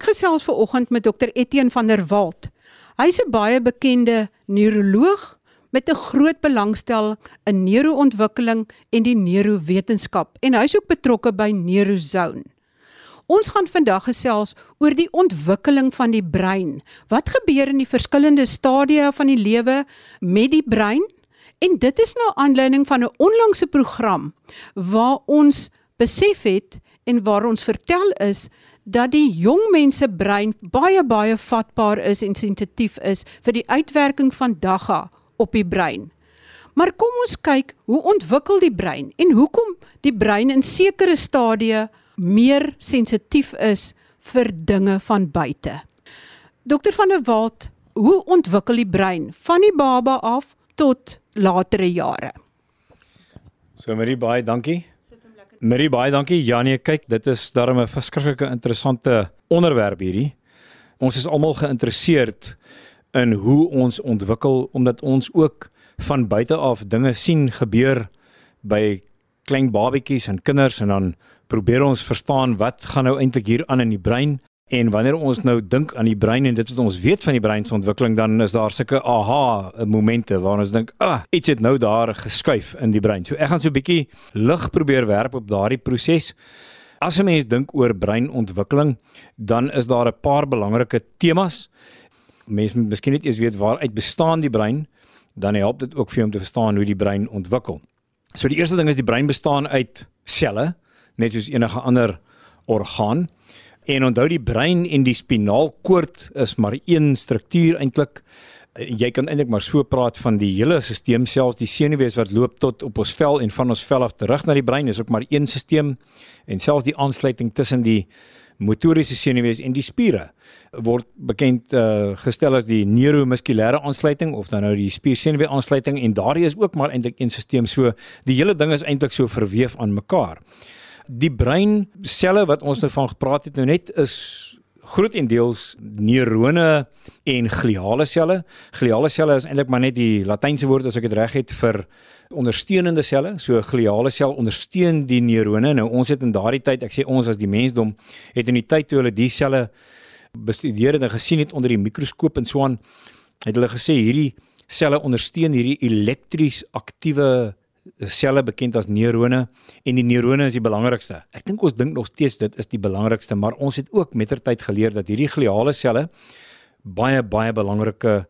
Ek gesels ver oggend met Dr Etienne van der Walt. Hy's 'n baie bekende neuroloog met 'n groot belangstelling in neuroontwikkeling en die neurowetenskap en hy's ook betrokke by Neurozone. Ons gaan vandag gesels oor die ontwikkeling van die brein. Wat gebeur in die verskillende stadia van die lewe met die brein? En dit is nou aanleiding van 'n onlangse program waar ons besef het en waar ons vertel is dat die jong mense brein baie baie vatbaar is en sensitief is vir die uitwerking van dagga op die brein. Maar kom ons kyk hoe ontwikkel die brein en hoekom die brein in sekere stadie meer sensitief is vir dinge van buite. Dokter van der Walt, hoe ontwikkel die brein van die baba af tot latere jare? So Marie baie dankie. Marie baie dankie. Janie, kyk, dit is darem 'n verskriklike interessante onderwerp hierdie. Ons is almal geïnteresseerd in hoe ons ontwikkel omdat ons ook van buite af dinge sien gebeur by klein babetjies en kinders en dan probeer ons verstaan wat gaan nou eintlik hier aan in die brein En wanneer ons nou dink aan die brein en dit wat ons weet van die brein se ontwikkeling, dan is daar sulke aha momente waar ons dink, "Ag, ah, iets het nou daar geskuif in die brein." So ek gaan so 'n bietjie lig probeer werp op daardie proses. As 'n mens dink oor breinontwikkeling, dan is daar 'n paar belangrike temas. Mense moet miskien net eers weet waaruit bestaan die brein, dan help dit ook vir jou om te verstaan hoe die brein ontwikkel. So die eerste ding is die brein bestaan uit selle, net soos enige ander orgaan. En onthou die brein en die spinaalkoord is maar een struktuur eintlik. Jy kan eintlik maar so praat van die hele stelsel selfs die senuwees wat loop tot op ons vel en van ons vel af terug na die brein is ook maar een stelsel. En selfs die aansluiting tussen die motoriese senuwees en die spiere word bekend uh, gestel as die neuromuskulêre aansluiting of dan nou die spiersenuwee aansluiting. En daardie is ook maar eintlik een stelsel. So die hele ding is eintlik so verweef aan mekaar die brein selle wat ons nou van gepraat het nou net is grootendeels neurone en gliale selle. Gliale selle is eintlik maar net die latynse woord as ek dit reg het vir ondersteunende selle. So gliale sel ondersteun die neurone. Nou ons het in daardie tyd, ek sê ons as die mensdom, het in die tyd toe hulle die selle bestudeer het en gesien het onder die mikroskoop en so aan, het hulle gesê hierdie selle ondersteun hierdie elektries aktiewe selle bekend as neurone en die neurone is die belangrikste. Ek dink ons dink nog steeds dit is die belangrikste, maar ons het ook mettertyd geleer dat hierdie gliale selle baie baie belangrike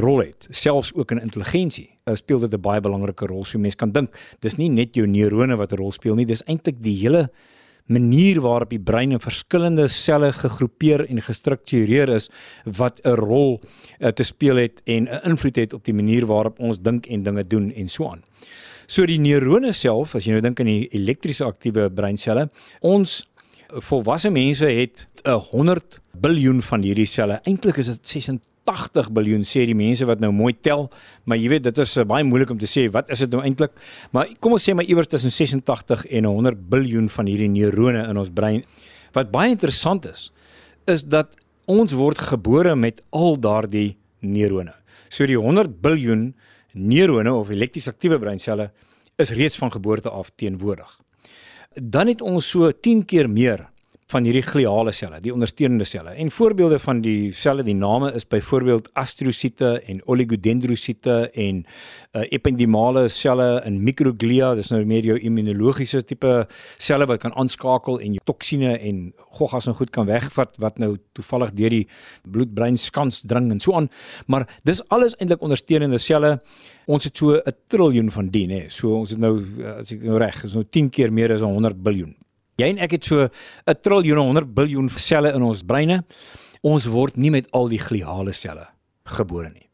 rol het, selfs ook in intelligensie. Uh, speel dit 'n baie belangrike rol. So mense kan dink, dis nie net jou neurone wat 'n rol speel nie, dis eintlik die hele manier waarop die brein in verskillende selle gegroepeer en gestruktureer is wat 'n rol uh, te speel het en 'n invloed het op die manier waarop ons dink en dinge doen en so aan. So die neurone self, as jy nou dink aan die elektriese aktiewe breinselle, ons volwasse mense het 'n 100 biljoen van hierdie selle. Eintlik is dit 86 biljoen sê die mense wat nou mooi tel, maar jy weet dit is uh, baie moeilik om te sê wat is dit nou eintlik? Maar kom ons sê maar iewers tussen 86 en 100 biljoen van hierdie neurone in ons brein. Wat baie interessant is, is dat ons word gebore met al daardie neurone. So die 100 biljoen neurone of elektries aktiewe breinselle is reeds van geboorte af teenwoordig. Dan het ons so 10 keer meer van hierdie gliale selle, die ondersteunende selle. En voorbeelde van die selle, die name is byvoorbeeld astrosiete en oligodendrosiete en uh, ependimale selle in microglia, dis nou meer jou immunologiese tipe selle wat kan aanskakel en jou toksine en goggas en goed kan wegvat wat nou toevallig deur die bloed-brein skans dring en so aan. Maar dis alles eintlik ondersteunende selle. Ons het so 'n triljoen van die, nê. So ons het nou as ek nou reg, is nou 10 keer meer as 100 biljoen. Jy en ek het so 'n triljoen 100 biljoen selle in ons breine. Ons word nie met al die gliale selle gebore nie.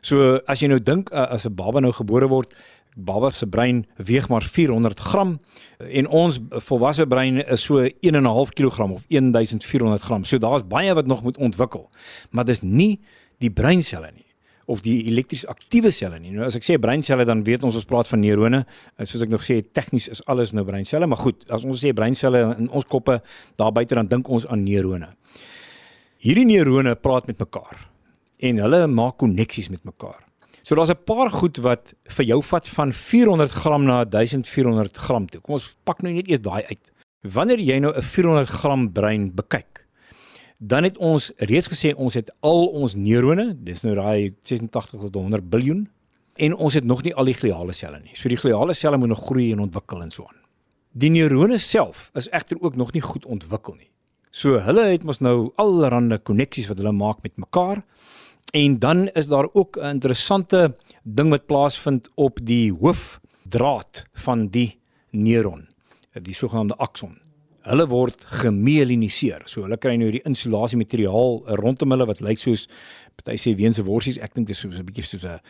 So as jy nou dink as 'n baba nou gebore word, baba se brein weeg maar 400 gram en ons volwasse brein is so 1.5 kg of 1400 gram. So daar's baie wat nog moet ontwikkel. Maar dis nie die breinselle nie of die elektries aktiewe selle nie. Nou as ek sê breinselle dan weet ons ons praat van neurone. Soos ek nog sê tegnies is alles nou breinselle, maar goed, as ons sê breinselle in ons koppe daar buite dan dink ons aan neurone. Hierdie neurone praat met mekaar en hulle maak koneksies met mekaar. So daar's 'n paar goed wat vir jou vat van 400 gram na 1400 gram toe. Kom ons pak nou net eers daai uit. Wanneer jy nou 'n 400 gram brein bekyk, Dan het ons reeds gesê ons het al ons neurone, dis nou daai 86 tot 100 biljoen en ons het nog nie al die gliale selle nie. So die gliale selle moet nog groei en ontwikkel en so aan. Die neurone self is egter ook nog nie goed ontwikkel nie. So hulle het mos nou allerlei koneksies wat hulle maak met mekaar. En dan is daar ook 'n interessante ding wat plaasvind op die hoofdraad van die neuron, die sogenaamde akson. Hulle word gemyeliniseer. So hulle kry nou hierdie insulasie materiaal rondom hulle wat lyk soos party sê weense worsies. Ek dink dit is so 'n bietjie soos 'n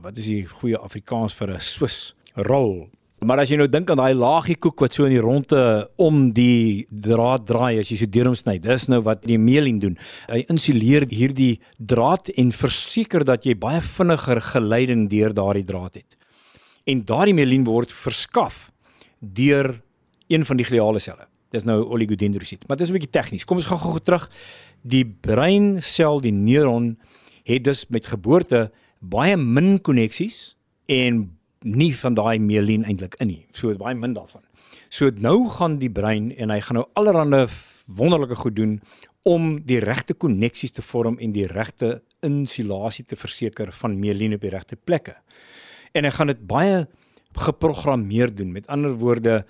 wat is die goeie Afrikaans vir 'n Swiss rol Maar as jy nou dink aan daai laagie koek wat so in die ronde om die draad draai as jy so deur hom sny, dis nou wat die mielin doen. Hy insuleer hierdie draad en verseker dat jy baie vinniger geleiding deur daardie draad het. En daardie mielin word verskaf deur een van die gliale selle. Dis nou oligodendrosit. Maar dit is 'n bietjie tegnies. Kom ons gaan gou terug. Die breinsel, die neuron het dus met geboorte baie min koneksies en nie van daai mielin eintlik in nie. So baie min daarvan. So nou gaan die brein en hy gaan nou allerlei wonderlike goed doen om die regte koneksies te vorm en die regte insulasie te verseker van mielin op die regte plekke. En hy gaan dit baie geprogrammeer doen. Met ander woorde,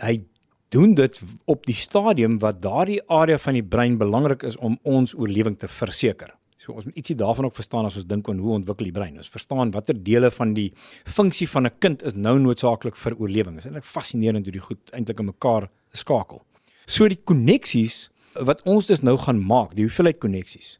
hy doen dit op die stadium wat daardie area van die brein belangrik is om ons oorlewing te verseker. So ons moet ietsie daarvan ook verstaan as ons dink aan hoe ontwikkel die brein. Ons verstaan watter dele van die funksie van 'n kind is nou noodsaaklik vir oorlewing. Dit is eintlik fascinerend hoe die goed eintlik in mekaar skakel. So die koneksies wat ons dus nou gaan maak, die hoeveelheid koneksies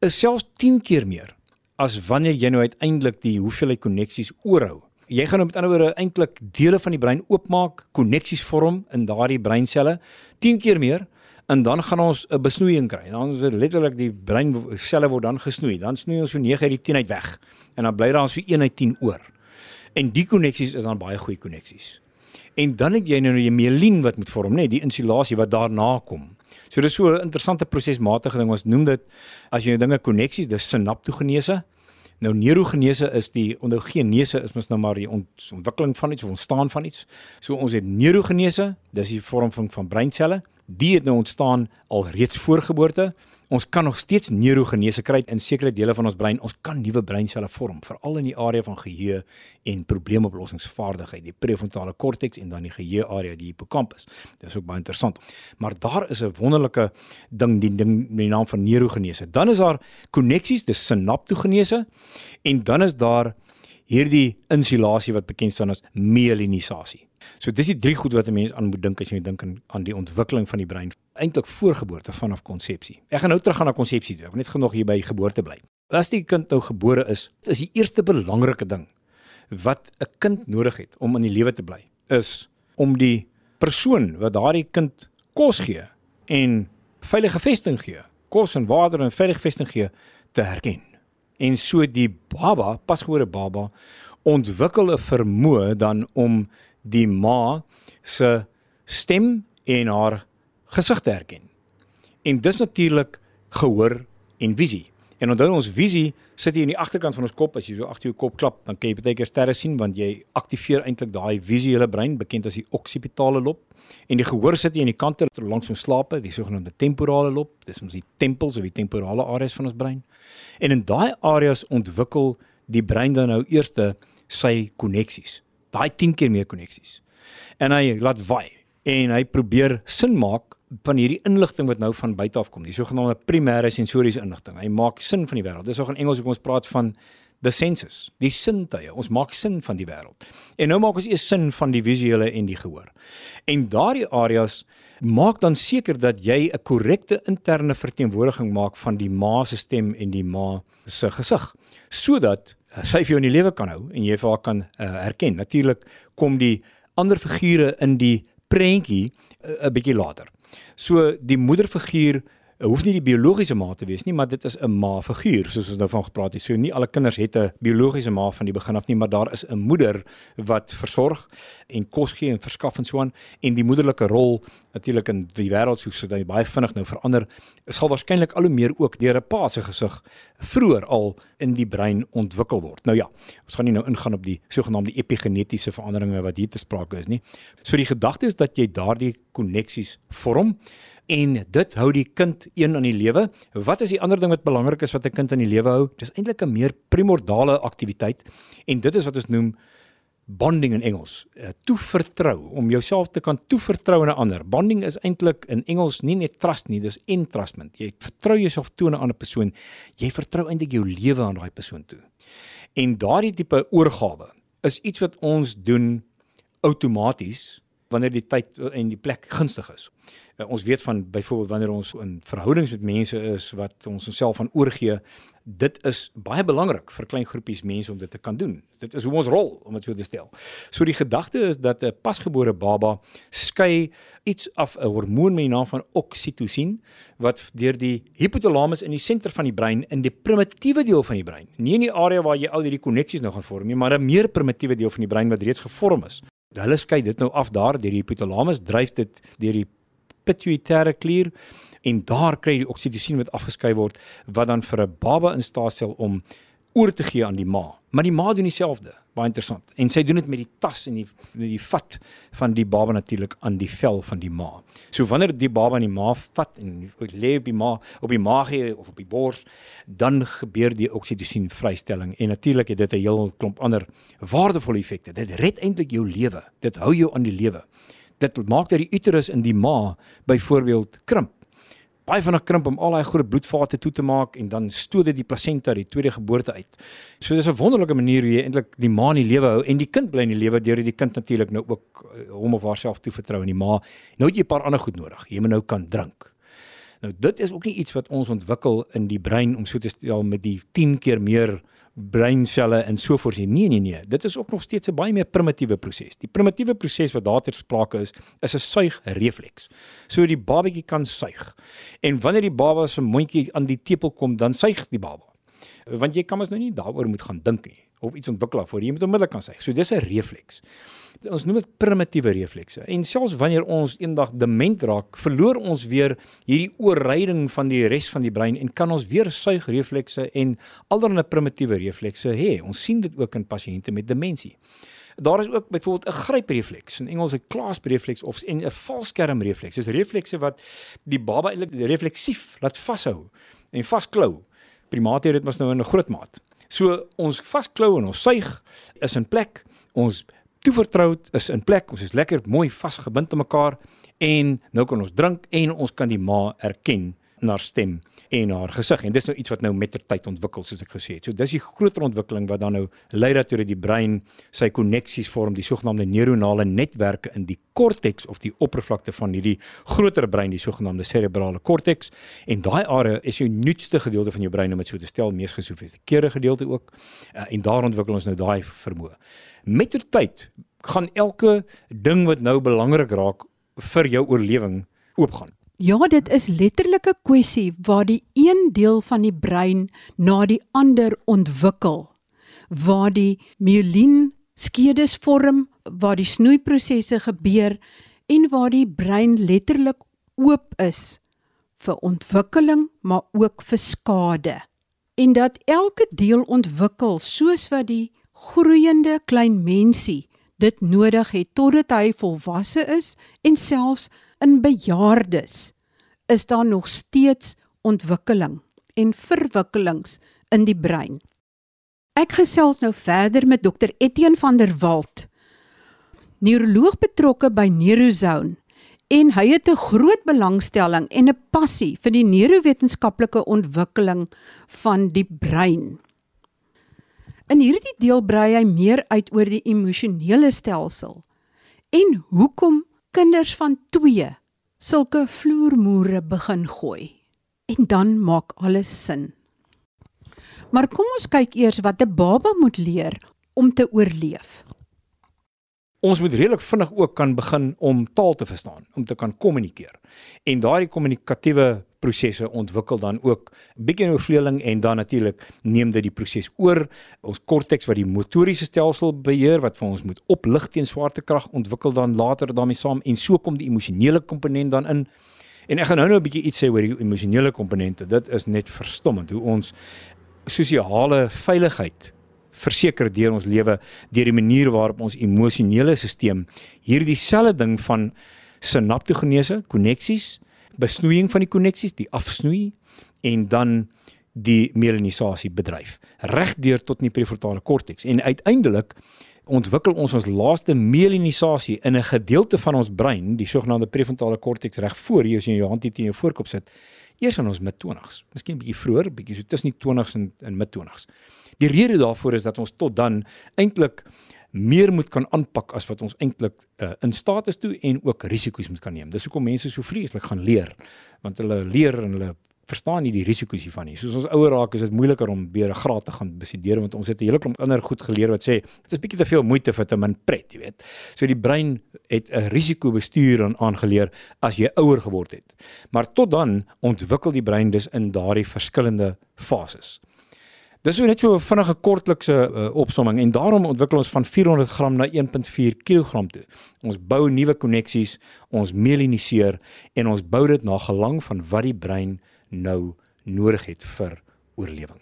is selfs 10 keer meer as wanneer jy nou uiteindelik die hoeveelheid koneksies oorhou. Jy gaan nou met ander woorde eintlik dele van die brein oopmaak, koneksies vorm in daardie breinselle 10 keer meer en dan gaan ons 'n besnoeiing kry. Dan is dit letterlik die brein selle word dan gesnoei. Dan snoei ons so 9 uit die 10 uit weg en dan bly daar so 1 uit 10 oor. En die koneksies is dan baie goeie koneksies. En dan het jy nou jy mielin wat moet vorm, nê, die insulasie wat daarna kom. So dis so 'n interessante prosesmatige ding. Ons noem dit as jy nou dinge koneksies, dis sinaptogenese. Nou neurogenese is die ondogenese is mos nou maar die ontwikkeling van iets of ontstaan van iets. So ons het neurogenese, dis die vorming van breinselle die het nou ontstaan al reeds voor geboorte. Ons kan nog steeds neurogenese kry in sekere dele van ons brein. Ons kan nuwe breinselle vorm, veral in die area van geheue en probleemoplossingsvaardigheid, die prefrontale korteks en dan die geheue area, die hippocampus. Dit is ook baie interessant. Maar daar is 'n wonderlike ding, die ding met die naam van neurogenese. Dan is daar koneksies, dis sinaptogenese en dan is daar hierdie insulasie wat bekend staan as myelinisasie. So dis die drie goed wat 'n mens aan moet dink as jy dink aan, aan die ontwikkeling van die brein, eintlik voorgeboorte vanaf konsepsie. Ek gaan nou terug gaan na konsepsie toe. Ek wil net genoeg hier by geboorte bly. As die kind nou gebore is, is die eerste belangrike ding wat 'n kind nodig het om in die lewe te bly, is om die persoon wat daardie kind kos gee en veilige vesting gee, kos en water en veilige vesting gee, te herken. En so die baba, pasgebore baba, ontwikkel 'n vermoë dan om die ma se stem en haar gesig te herken. En dis natuurlik gehoor en visie. En onthou ons visie sit hier in die agterkant van ons kop as jy so agter jou kop klap, dan kan jy baie keer sterre sien want jy aktiveer eintlik daai visuele brein bekend as die occipitale lob. En die gehoor sit hier aan die kante langs ons slape, die sogenaamde temporale lob. Dis ons die tempels of die temporale areas van ons brein. En in daai areas ontwikkel die brein dan nou eerste sy koneksies daai 10 keer meer koneksies. En hy laat waai en hy probeer sin maak van hierdie inligting wat nou van buite af kom, die sogenaamde primêre sensoriese inligting. Hy maak sin van die wêreld. Dis ook in Engels hoekom ons praat van the senses, die sintuie. Ons maak sin van die wêreld. En nou maak ons eers sin van die visuele en die gehoor. En daardie areas maak dan seker dat jy 'n korrekte interne verteenwoordiging maak van die ma se stem en die ma se gesig sodat Eh, sy vir jou in die lewe kan hou en jy vir haar kan uh, herken. Natuurlik kom die ander figure in die prentjie eh, 'n uh, bietjie later. So die moederfiguur hoef nie die biologiese ma te wees nie, maar dit is 'n ma figuur soos ons nou van gepraat het. So nie alle kinders het 'n biologiese ma van die begin af nie, maar daar is 'n moeder wat versorg en kos gee en verskaf en so aan en die moederlike rol natuurlik in die wêreld soos dit baie vinnig nou verander, sal waarskynlik al hoe meer ook deur 'n pa se gesig vroeër al in die brein ontwikkel word. Nou ja, ons gaan nie nou ingaan op die sogenaamde epigenetiese veranderinge wat hier te sprake is nie. So die gedagte is dat jy daardie koneksies vorm en dit hou die kind een aan die lewe. Wat is die ander ding wat belangrik is wat 'n kind aan die lewe hou? Dis eintlik 'n meer primordiale aktiwiteit en dit is wat ons noem bonding in Engels. Uh, toevertrou om jouself te kan toevertrou aan 'n ander. Bonding is eintlik in Engels nie net trust nie, dis entrustment. Jy vertrou jouself toe aan 'n ander persoon. Jy vertrou eintlik jou lewe aan daai persoon toe. En daardie tipe oorgawe is iets wat ons doen outomaties wanneer die tyd en die plek gunstig is. Uh, ons weet van byvoorbeeld wanneer ons in verhoudings met mense is wat ons onsself aan oorgee, dit is baie belangrik vir klein groepies mense om dit te kan doen. Dit is hoe ons rol om dit so te stel. So die gedagte is dat 'n pasgebore baba skei iets af 'n hormoon met die naam van oksitosien wat deur die hypothalamus in die senter van die brein in die primitiewe deel van die brein, nie in die area waar jy al hierdie koneksies nou gaan vorm nie, maar 'n meer primitiewe deel van die brein wat reeds gevorm is. Hulle skei dit nou af daar deur die hypothalamus dryf dit deur die pituitêre klier en daar kry jy die oksitosien wat afgeskei word wat dan vir 'n baba in staat stel om oor te gee aan die ma. Maar die ma doen dieselfde. Baie interessant. En sy doen dit met die tas en die met die vat van die baba natuurlik aan die vel van die ma. So wanneer die baba aan die ma vat en lê op die ma op die maagie of op die bors, dan gebeur die oksitosien vrystelling en natuurlik het dit 'n heel klomp ander waardevolle effekte. Dit red eintlik jou lewe. Dit hou jou aan die lewe dit maak dat die uterus in die ma byvoorbeeld krimp. Baie vinnig krimp om al daai groot bloedvate toe te maak en dan stoot dit die plasenta die tweede geboorte uit. So dis 'n wonderlike manier hoe jy eintlik die ma in die lewe hou en die kind bly in die lewe deur die kind natuurlik nou ook eh, hom of haarself toe vertrou in die ma. Nou het jy 'n paar ander goed nodig. Jy moet nou kan drink. Nou dit is ook nie iets wat ons ontwikkel in die brein om so te stel met die 10 keer meer breinselle en so voort. Nee nee nee, dit is ook nog steeds 'n baie meer primitiewe proses. Die primitiewe proses wat daar ter sprake is, is 'n suigrefleks. So die babatjie kan suig. En wanneer die baba se mondjie aan die tepel kom, dan suig die baba. Want jy kan mos nou nie daaroor moet gaan dink nie of iets ontwikkel af voor jy moet onmiddellik kan sê. So dis 'n refleks. Ons noem dit primitiewe reflekse. En selfs wanneer ons eendag dement raak, verloor ons weer hierdie oorryding van die res van die brein en kan ons weer suigreflekse en allerlei primitiewe reflekse hê. Ons sien dit ook in pasiënte met demensie. Daar is ook byvoorbeeld 'n gryprefleks, in Engels 'n clasprefleks of 'n valskermrefleks. Dis reflekse wat die baba eintlik refleksief laat vashou en vasklou. Primate het dit mos nou in 'n groot maat. So ons vasklou en ons suig is in plek. Ons toevertroud is in plek. Ons is lekker mooi vasgebind aan mekaar en nou kan ons drink en ons kan die ma erken na haar stem en haar gesig en dis nou iets wat nou met ter tyd ontwikkel soos ek gesê het. So dis die groter ontwikkeling wat dan nou lei dat die brein sy koneksies vorm, die sogenaamde neuronale netwerke in die korteks of die oppervlakte van hierdie groter brein, die sogenaamde serebrale korteks en daai area is jou nuutste gedeelte van jou brein om dit so te stel, mees gesofistikeerde gedeelte ook uh, en daar ontwikkel ons nou daai vermoë. Met ter tyd gaan elke ding wat nou belangrik raak vir jou oorlewing oopgaan. Ja, dit is letterlik 'n kwessie waar die een deel van die brein na die ander ontwikkel, waar die myelien skedes vorm, waar die snoeiprosesse gebeur en waar die brein letterlik oop is vir ontwikkeling, maar ook vir skade. En dat elke deel ontwikkel soos wat die groeiende klein mensie dit nodig het totdat hy volwasse is en selfs in bejaardes is daar nog steeds ontwikkeling en verwikkelings in die brein. Ek gesels nou verder met dokter Etienne van der Walt, neuroloog betrokke by Neurozone en hy het 'n groot belangstelling en 'n passie vir die neurowetenskaplike ontwikkeling van die brein. In hierdie deel brei hy meer uit oor die emosionele stelsel en hoekom kinders van 2 sulke vloermoere begin gooi. En dan maak alles sin. Maar kom ons kyk eers wat 'n baba moet leer om te oorleef. Ons moet redelik vinnig ook kan begin om taal te verstaan, om te kan kommunikeer. En daardie kommunikatiewe prosesse ontwikkel dan ook bietjie oorvleeling en dan natuurlik neem dit die proses oor. Ons korteks wat die motoriese stelsel beheer wat vir ons moet oplig teen swaartekrag ontwikkel dan later daarmee saam en so kom die emosionele komponent dan in. En ek gaan nou nou 'n bietjie iets sê oor die emosionele komponente. Dit is net verstommend hoe ons sosiale veiligheid verseker deur ons lewe deur die manier waarop ons emosionele stelsel hierdie selfde ding van sinaptogenese koneksies besnoeiing van die koneksies, die afsnoei en dan die melanisasie bedryf regdeur tot in die prefrontale korteks en uiteindelik ontwikkel ons ons laaste melanisasie in 'n gedeelte van ons brein, die sogenaamde prefrontale korteks reg voor jy as jy jou hand hier teen jou voorkop sit, eers in ons mid-20s. Miskien 'n bietjie vroeër, bietjie so tussen die 20s en in mid-20s. Die rede daarvoor is dat ons tot dan eintlik meer moet kan aanpak as wat ons eintlik uh, in staat is toe en ook risiko's moet kan neem. Dis hoekom mense so vreeslik gaan leer, want hulle leer en hulle verstaan nie die risiko's hiervan nie. Soos ons ouer raak, is dit moeiliker om weer 'n graad te gaan bestudeer want ons het 'n hele klomp ander goed geleer wat sê dit is bietjie te veel moeite vir te min pret, jy weet. So die brein het 'n risikobestuur aan aangeleer as jy ouer geword het. Maar tot dan ontwikkel die brein dus in daardie verskillende fases. Dis so net so 'n vinnige kortlikse uh, opsomming en daarom ontwikkel ons van 400 gram na 1.4 kg toe. Ons bou nuwe koneksies, ons melaniseer en ons bou dit na gelang van wat die brein nou nodig het vir oorlewing.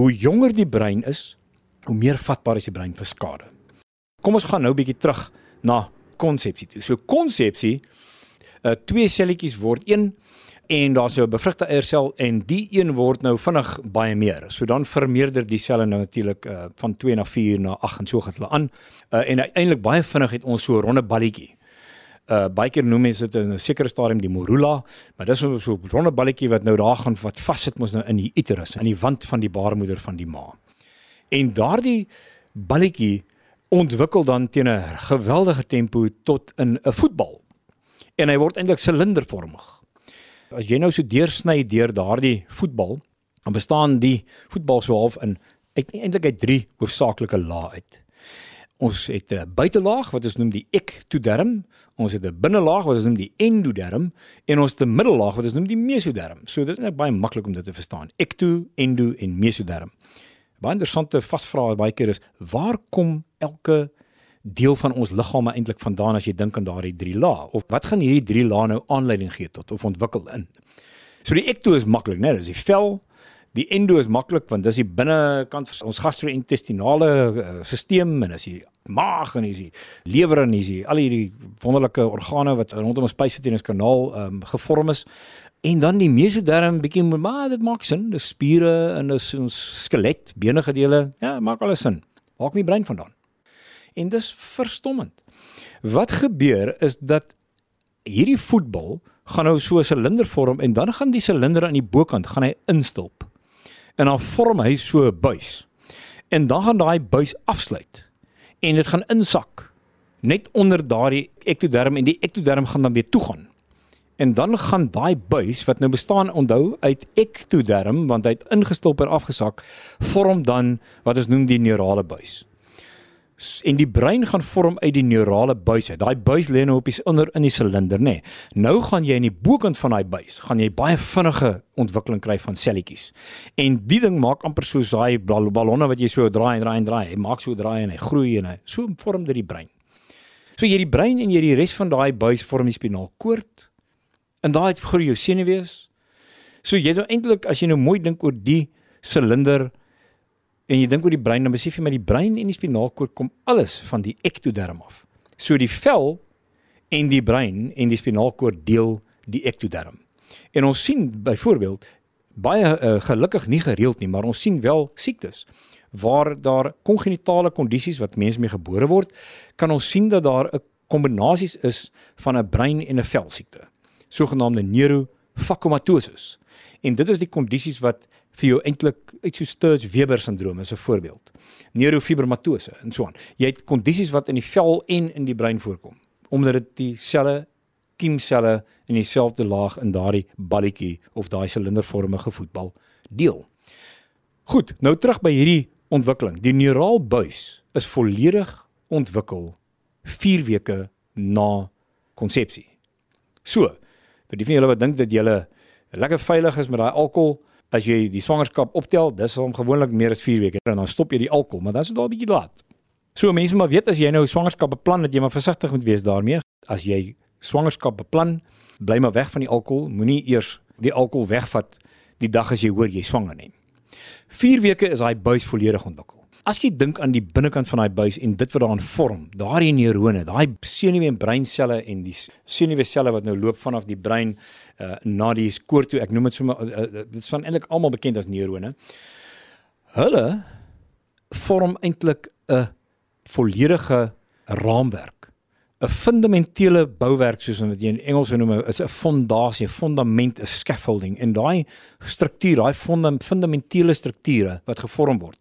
Hoe jonger die brein is, hoe meer vatbaar is die brein vir skade. Kom ons gaan nou 'n bietjie terug na konsepsie toe. So konsepsie, uh twee selletjies word een en daar's 'n bevrugte eiersel en die een word nou vinnig baie meer. So dan vermeerder die selle nou natuurlik uh van 2 na 4 na 8 en so gaan hulle aan. Uh en uiteindelik baie vinnig het ons so 'n ronde balletjie uh baie keer noem mense dit in 'n sekere stadium die morula, maar dis so 'n so ronde balletjie wat nou daar gaan wat vassit mos nou in die uterus, in die wand van die baarmoeder van die ma. En daardie balletjie ontwikkel dan teen 'n geweldige tempo tot in 'n voetbal. En hy word eintlik silindervormig. As jy nou so deursny deur daardie voetbal, dan bestaan die voetbal so half in eintlik uit drie hoofsaaklike lae uit. Ons het 'n buitelaag wat ons noem die ektoderm, ons het 'n binnelaag wat ons noem die endoderm en ons het 'n middellaag wat ons noem die mesoderm. So dit is net baie maklik om dit te verstaan. Ekto, endo en mesoderm. Baie interessante vasvrae baie keer is waar kom elke deel van ons liggaam eintlik vandaan as jy dink aan daardie drie lae? Of wat gaan hierdie drie lae nou aanleiding gee tot of ontwikkel in? So die ekto is maklik, né? Dis die vel, Die endo is maklik want dis die binnekant van ons gastro-intestinale uh, stelsel en as jy maag en as jy lewer en as jy al hierdie wonderlike organe wat rondom ons spysverteringskanaal um, gevorm is. En dan die mesoderm bietjie maar dit maak sin. Dis spiere en dis ons skelet benige dele ja maak alles sin. Kom die brein vandaan en dis verstommend wat gebeur is dat hierdie voetbal gaan nou so 'n silinder vorm en dan gaan die silinder aan die bokant gaan hy instulp en dan vorm hy so 'n buis. En dan gaan daai buis afsluit en dit gaan insak net onder daardie ektoderm en die ektoderm gaan dan weer toe gaan. En dan gaan daai buis wat nou bestaan onthou uit ektoderm want hy het ingestop en afgesak vorm dan wat ons noem die neurale buis en die brein gaan vorm uit die neurale buis uit. Daai buis lê nou op die onder in die silinder, nê. Nee. Nou gaan jy in die bokant van daai buis, gaan jy baie vinnige ontwikkeling kry van selletjies. En die ding maak amper soos daai ballonne wat jy so draai en draai en draai. Hy maak so draai en hy groei en hy so vorm dit die brein. So jy die brein en jy die res van daai buis vorm die spinalkoord. En daai groei jou senuwees. So jy sou eintlik as jy nou mooi dink oor die silinder en jy dink oor die brein, dan besef jy met die brein en die spinalkoord kom alles van die ektoderm af. So die vel en die brein en die spinalkoord deel die ektoderm. En ons sien byvoorbeeld baie uh, gelukkig nie gereeld nie, maar ons sien wel siektes waar daar kongenitale kondisies wat mense mee gebore word, kan ons sien dat daar 'n kombinasies is van 'n brein en 'n velsiekte, sogenaamde neurofakomatosis. En dit is die kondisies wat vir jou eintlik uit so Sturge-Weber sindroom is 'n voorbeeld. Neurofibromatose en so aan. Jy het kondisies wat in die vel en in die brein voorkom omdat dit die selle kiemselle in dieselfde laag in daardie balletjie of daai silindervormige voetbal deel. Goed, nou terug by hierdie ontwikkeling. Die neuraal buis is volledig ontwikkel 4 weke na konsepsie. So, vir die van julle wat dink dat julle lekker veilig is met daai alkohol, as jy die swangerskap optel, dis hom gewoonlik meer as 4 weke en dan stop jy die alkohol, maar dan is dit al bietjie laat. So mense maar weet as jy nou swangerskap beplan dat jy maar versigtig moet wees daarmee. As jy swangerskap beplan, bly maar weg van die alkohol, moenie eers die alkohol wegvat die dag as jy hoor jy swanger nie. 4 weke is daai buis volledig ontwikkel. As jy dink aan die binnekant van daai buis en dit wat daarin vorm, daardie neurone, daai senuwee en breinselle en die senuweeselle wat nou loop vanaf die brein uh, na die skoor toe, ek noem dit sommer uh, uh, dit is van eintlik almal bekend as neurone. Hulle vorm eintlik 'n volledige raamwerk 'n fundamentele bouwerk soos wat jy in Engels noem is 'n fondasie, 'n fondament, 'n scaffolding en daai struktuur, daai fundamentele strukture wat gevorm word.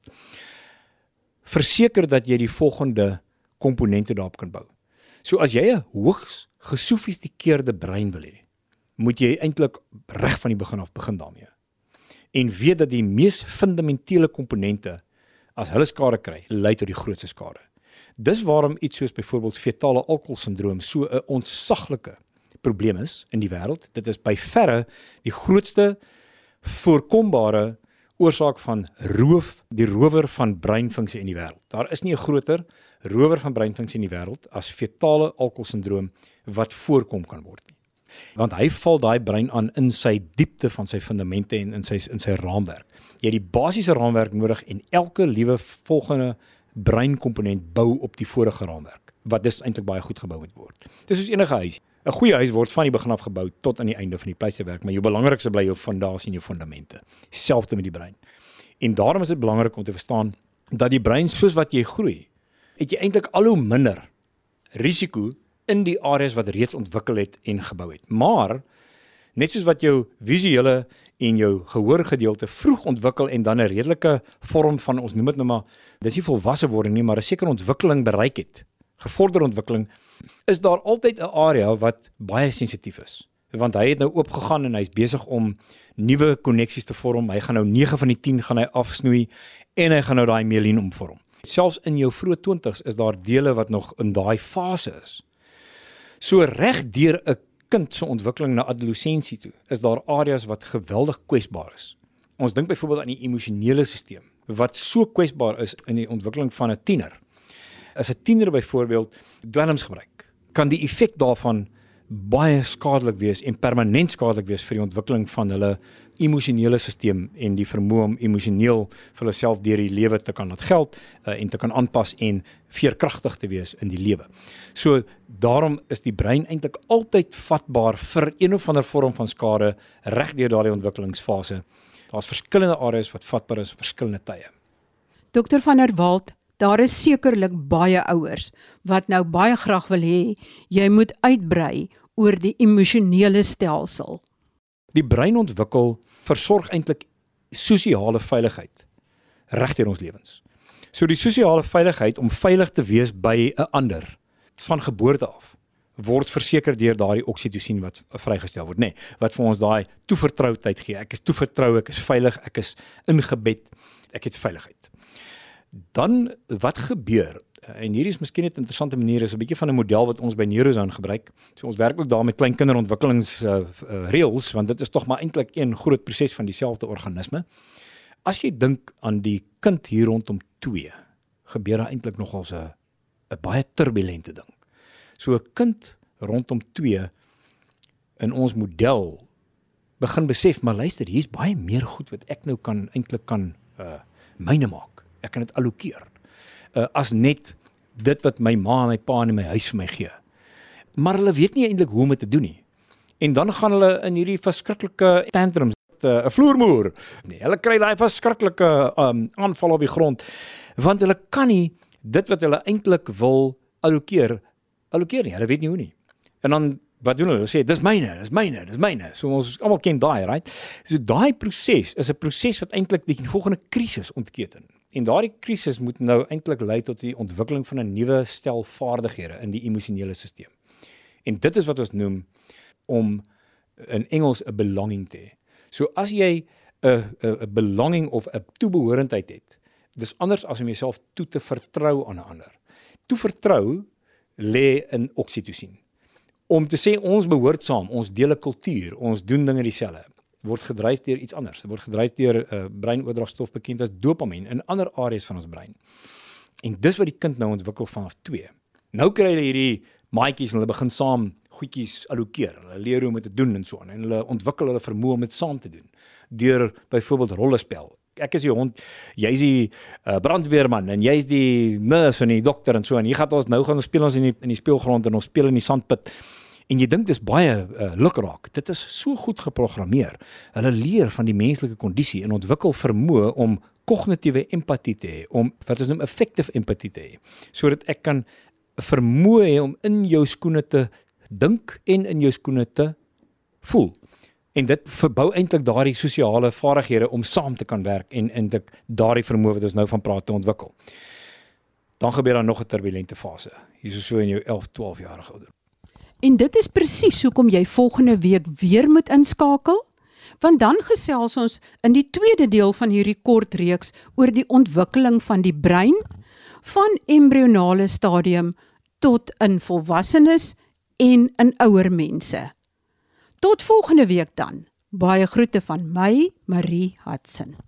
Verseker dat jy die volgende komponente daarop kan bou. So as jy 'n hoogs gesofistikeerde brein wil hê, moet jy eintlik reg van die begin af begin daarmee. En weet dat die mees fundamentele komponente as hulle skade kry, lei tot die grootste skade. Dis waarom iets soos byvoorbeeld fetale alkoholsindroom so 'n ontsaglike probleem is in die wêreld. Dit is by verre die grootste voorkombare oorsaak van roof, die rower van breinfunksie in die wêreld. Daar is nie 'n groter rower van breinfunksie in die wêreld as fetale alkoholsindroom wat voorkom kan word nie. Want hy val daai brein aan in sy diepte van sy fundamente en in sy in sy raamwerk. Jy het die basiese raamwerk nodig en elke liewe volgende breinkomponent bou op die vorige raamwerk wat dus eintlik baie goed gebou moet word. Dis soos enige huis. 'n Goeie huis word van die begin af gebou tot aan die einde van die pleiswerk, maar jou belangrikste bly jou fondasie en jou fondamente. Selfs met die brein. En daarom is dit belangrik om te verstaan dat die brein soos wat jy groei, het jy eintlik al hoe minder risiko in die areas wat reeds ontwikkel het en gebou het. Maar net soos wat jou visuele en jou gehoorgedeelte vroeg ontwikkel en dan 'n redelike vorm van ons noem dit nou maar dis nie volwasse wording nie maar 'n sekere ontwikkeling bereik het gevorderde ontwikkeling is daar altyd 'n area wat baie sensitief is want hy het nou oopgegaan en hy's besig om nuwe koneksies te vorm hy gaan nou 9 van die 10 gaan hy afsnoei en hy gaan nou daai mielien omvorm selfs in jou vroeë 20's is daar dele wat nog in daai fase is so reg deur 'n kind se ontwikkeling na adolessensie toe, is daar areas wat geweldig kwesbaar is. Ons dink byvoorbeeld aan die emosionele stelsel wat so kwesbaar is in die ontwikkeling van 'n tiener. As 'n tiener byvoorbeeld dwelms gebruik, kan die effek daarvan baie skadelik wees en permanent skadelik wees vir die ontwikkeling van hulle emosionele stelsel en die vermoë om emosioneel vir hulle self deur die lewe te kan laat geld uh, en te kan aanpas en veerkragtig te wees in die lewe. So daarom is die brein eintlik altyd vatbaar vir een of ander vorm van skade reg deur daardie ontwikkelingsfase. Daar's verskillende areas wat vatbaar is op verskillende tye. Dokter van der Walt Daar is sekerlik baie ouers wat nou baie graag wil hê jy moet uitbrei oor die emosionele stelsel. Die brein ontwikkel versorg eintlik sosiale veiligheid regdeur ons lewens. So die sosiale veiligheid om veilig te wees by 'n ander van geboorte af word verseker deur daardie oksitosien wat vrygestel word, nê, nee, wat vir ons daai toevertroudheid gee. Ek is toevertrou, ek is veilig, ek is ingebed, ek het veiligheid dan wat gebeur en hierdie is miskien net 'n interessante manier is 'n bietjie van 'n model wat ons by Neurozone gebruik. So ons werk ook daar met klein kinderontwikkelings uh, reels want dit is tog maar eintlik een groot proses van dieselfde organisme. As jy dink aan die kind hier rondom 2, gebeur daar eintlik nogal 'n 'n baie turbulente ding. So 'n kind rondom 2 in ons model begin besef maar luister, hier's baie meer goed wat ek nou kan eintlik kan uh myne maak ek kan dit allokeer. Uh as net dit wat my ma en my pa in my huis vir my gee. Maar hulle weet nie eintlik hoe om dit te doen nie. En dan gaan hulle in hierdie verskriklike tantrums uh, 'n uh, vloermoer. Nee, hulle kry daai verskriklike um aanval op die grond want hulle kan nie dit wat hulle eintlik wil allokeer allokeer nie. Hulle weet nie hoe nie. En dan wat doen hulle? Hulle sê dis myne, dis myne, dis myne. So ons almal ken daai, right? So daai proses is 'n proses wat eintlik die volgende krisis ontketen. En daardie krisis moet nou eintlik lei tot die ontwikkeling van 'n nuwe stel vaardighede in die emosionele stelsel. En dit is wat ons noem om in Engels 'n belonging te hê. So as jy 'n 'n belonging of 'n toebehorendheid het, dis anders as om jouself toe te vertrou aan 'n ander. Toe vertrou lê in oksitosien. Om te sê ons behoort saam, ons deel 'n kultuur, ons doen dinge dieselfde word gedryf deur iets anders. Dit word gedryf deur 'n uh, breinoordragstof bekend as dopamien in ander areas van ons brein. En dis wat die kind nou ontwikkel vanaf 2. Nou kry hulle hierdie maatjies en hulle begin saam goedjies allokeer. Hulle leer hoe om dit te doen en so aan en hulle ontwikkel hulle vermoë om dit saam te doen deur byvoorbeeld rollespel ek is die hond, jy's die uh, brandweerman en jy's die nurse en die dokter en so en hier gaan ons nou gaan ons speel ons in die in die speelgrond en ons speel in die sandpit. En jy dink dis baie uh, lukraak. Dit is so goed geprogrammeer. Hulle leer van die menslike kondisie en ontwikkel vermoë om kognitiewe empatie te hê, om wat ons noem effective empatie te hê, sodat ek kan vermoë hê om in jou skoene te dink en in jou skoene te voel. En dit verbou eintlik daardie sosiale vaardighede om saam te kan werk en in dit daardie vermoë wat ons nou van praat te ontwikkel. Dan gebeur daar nog 'n turbulente fase. Hier is so in jou 11, 12 jarige ouder. En dit is presies hoekom jy volgende week weer moet inskakel, want dan gesels ons in die tweede deel van hierdie kort reeks oor die ontwikkeling van die brein van embrionale stadium tot in volwassenes en in ouer mense. Tot volgende week dan. Baie groete van my, Marie Hudson.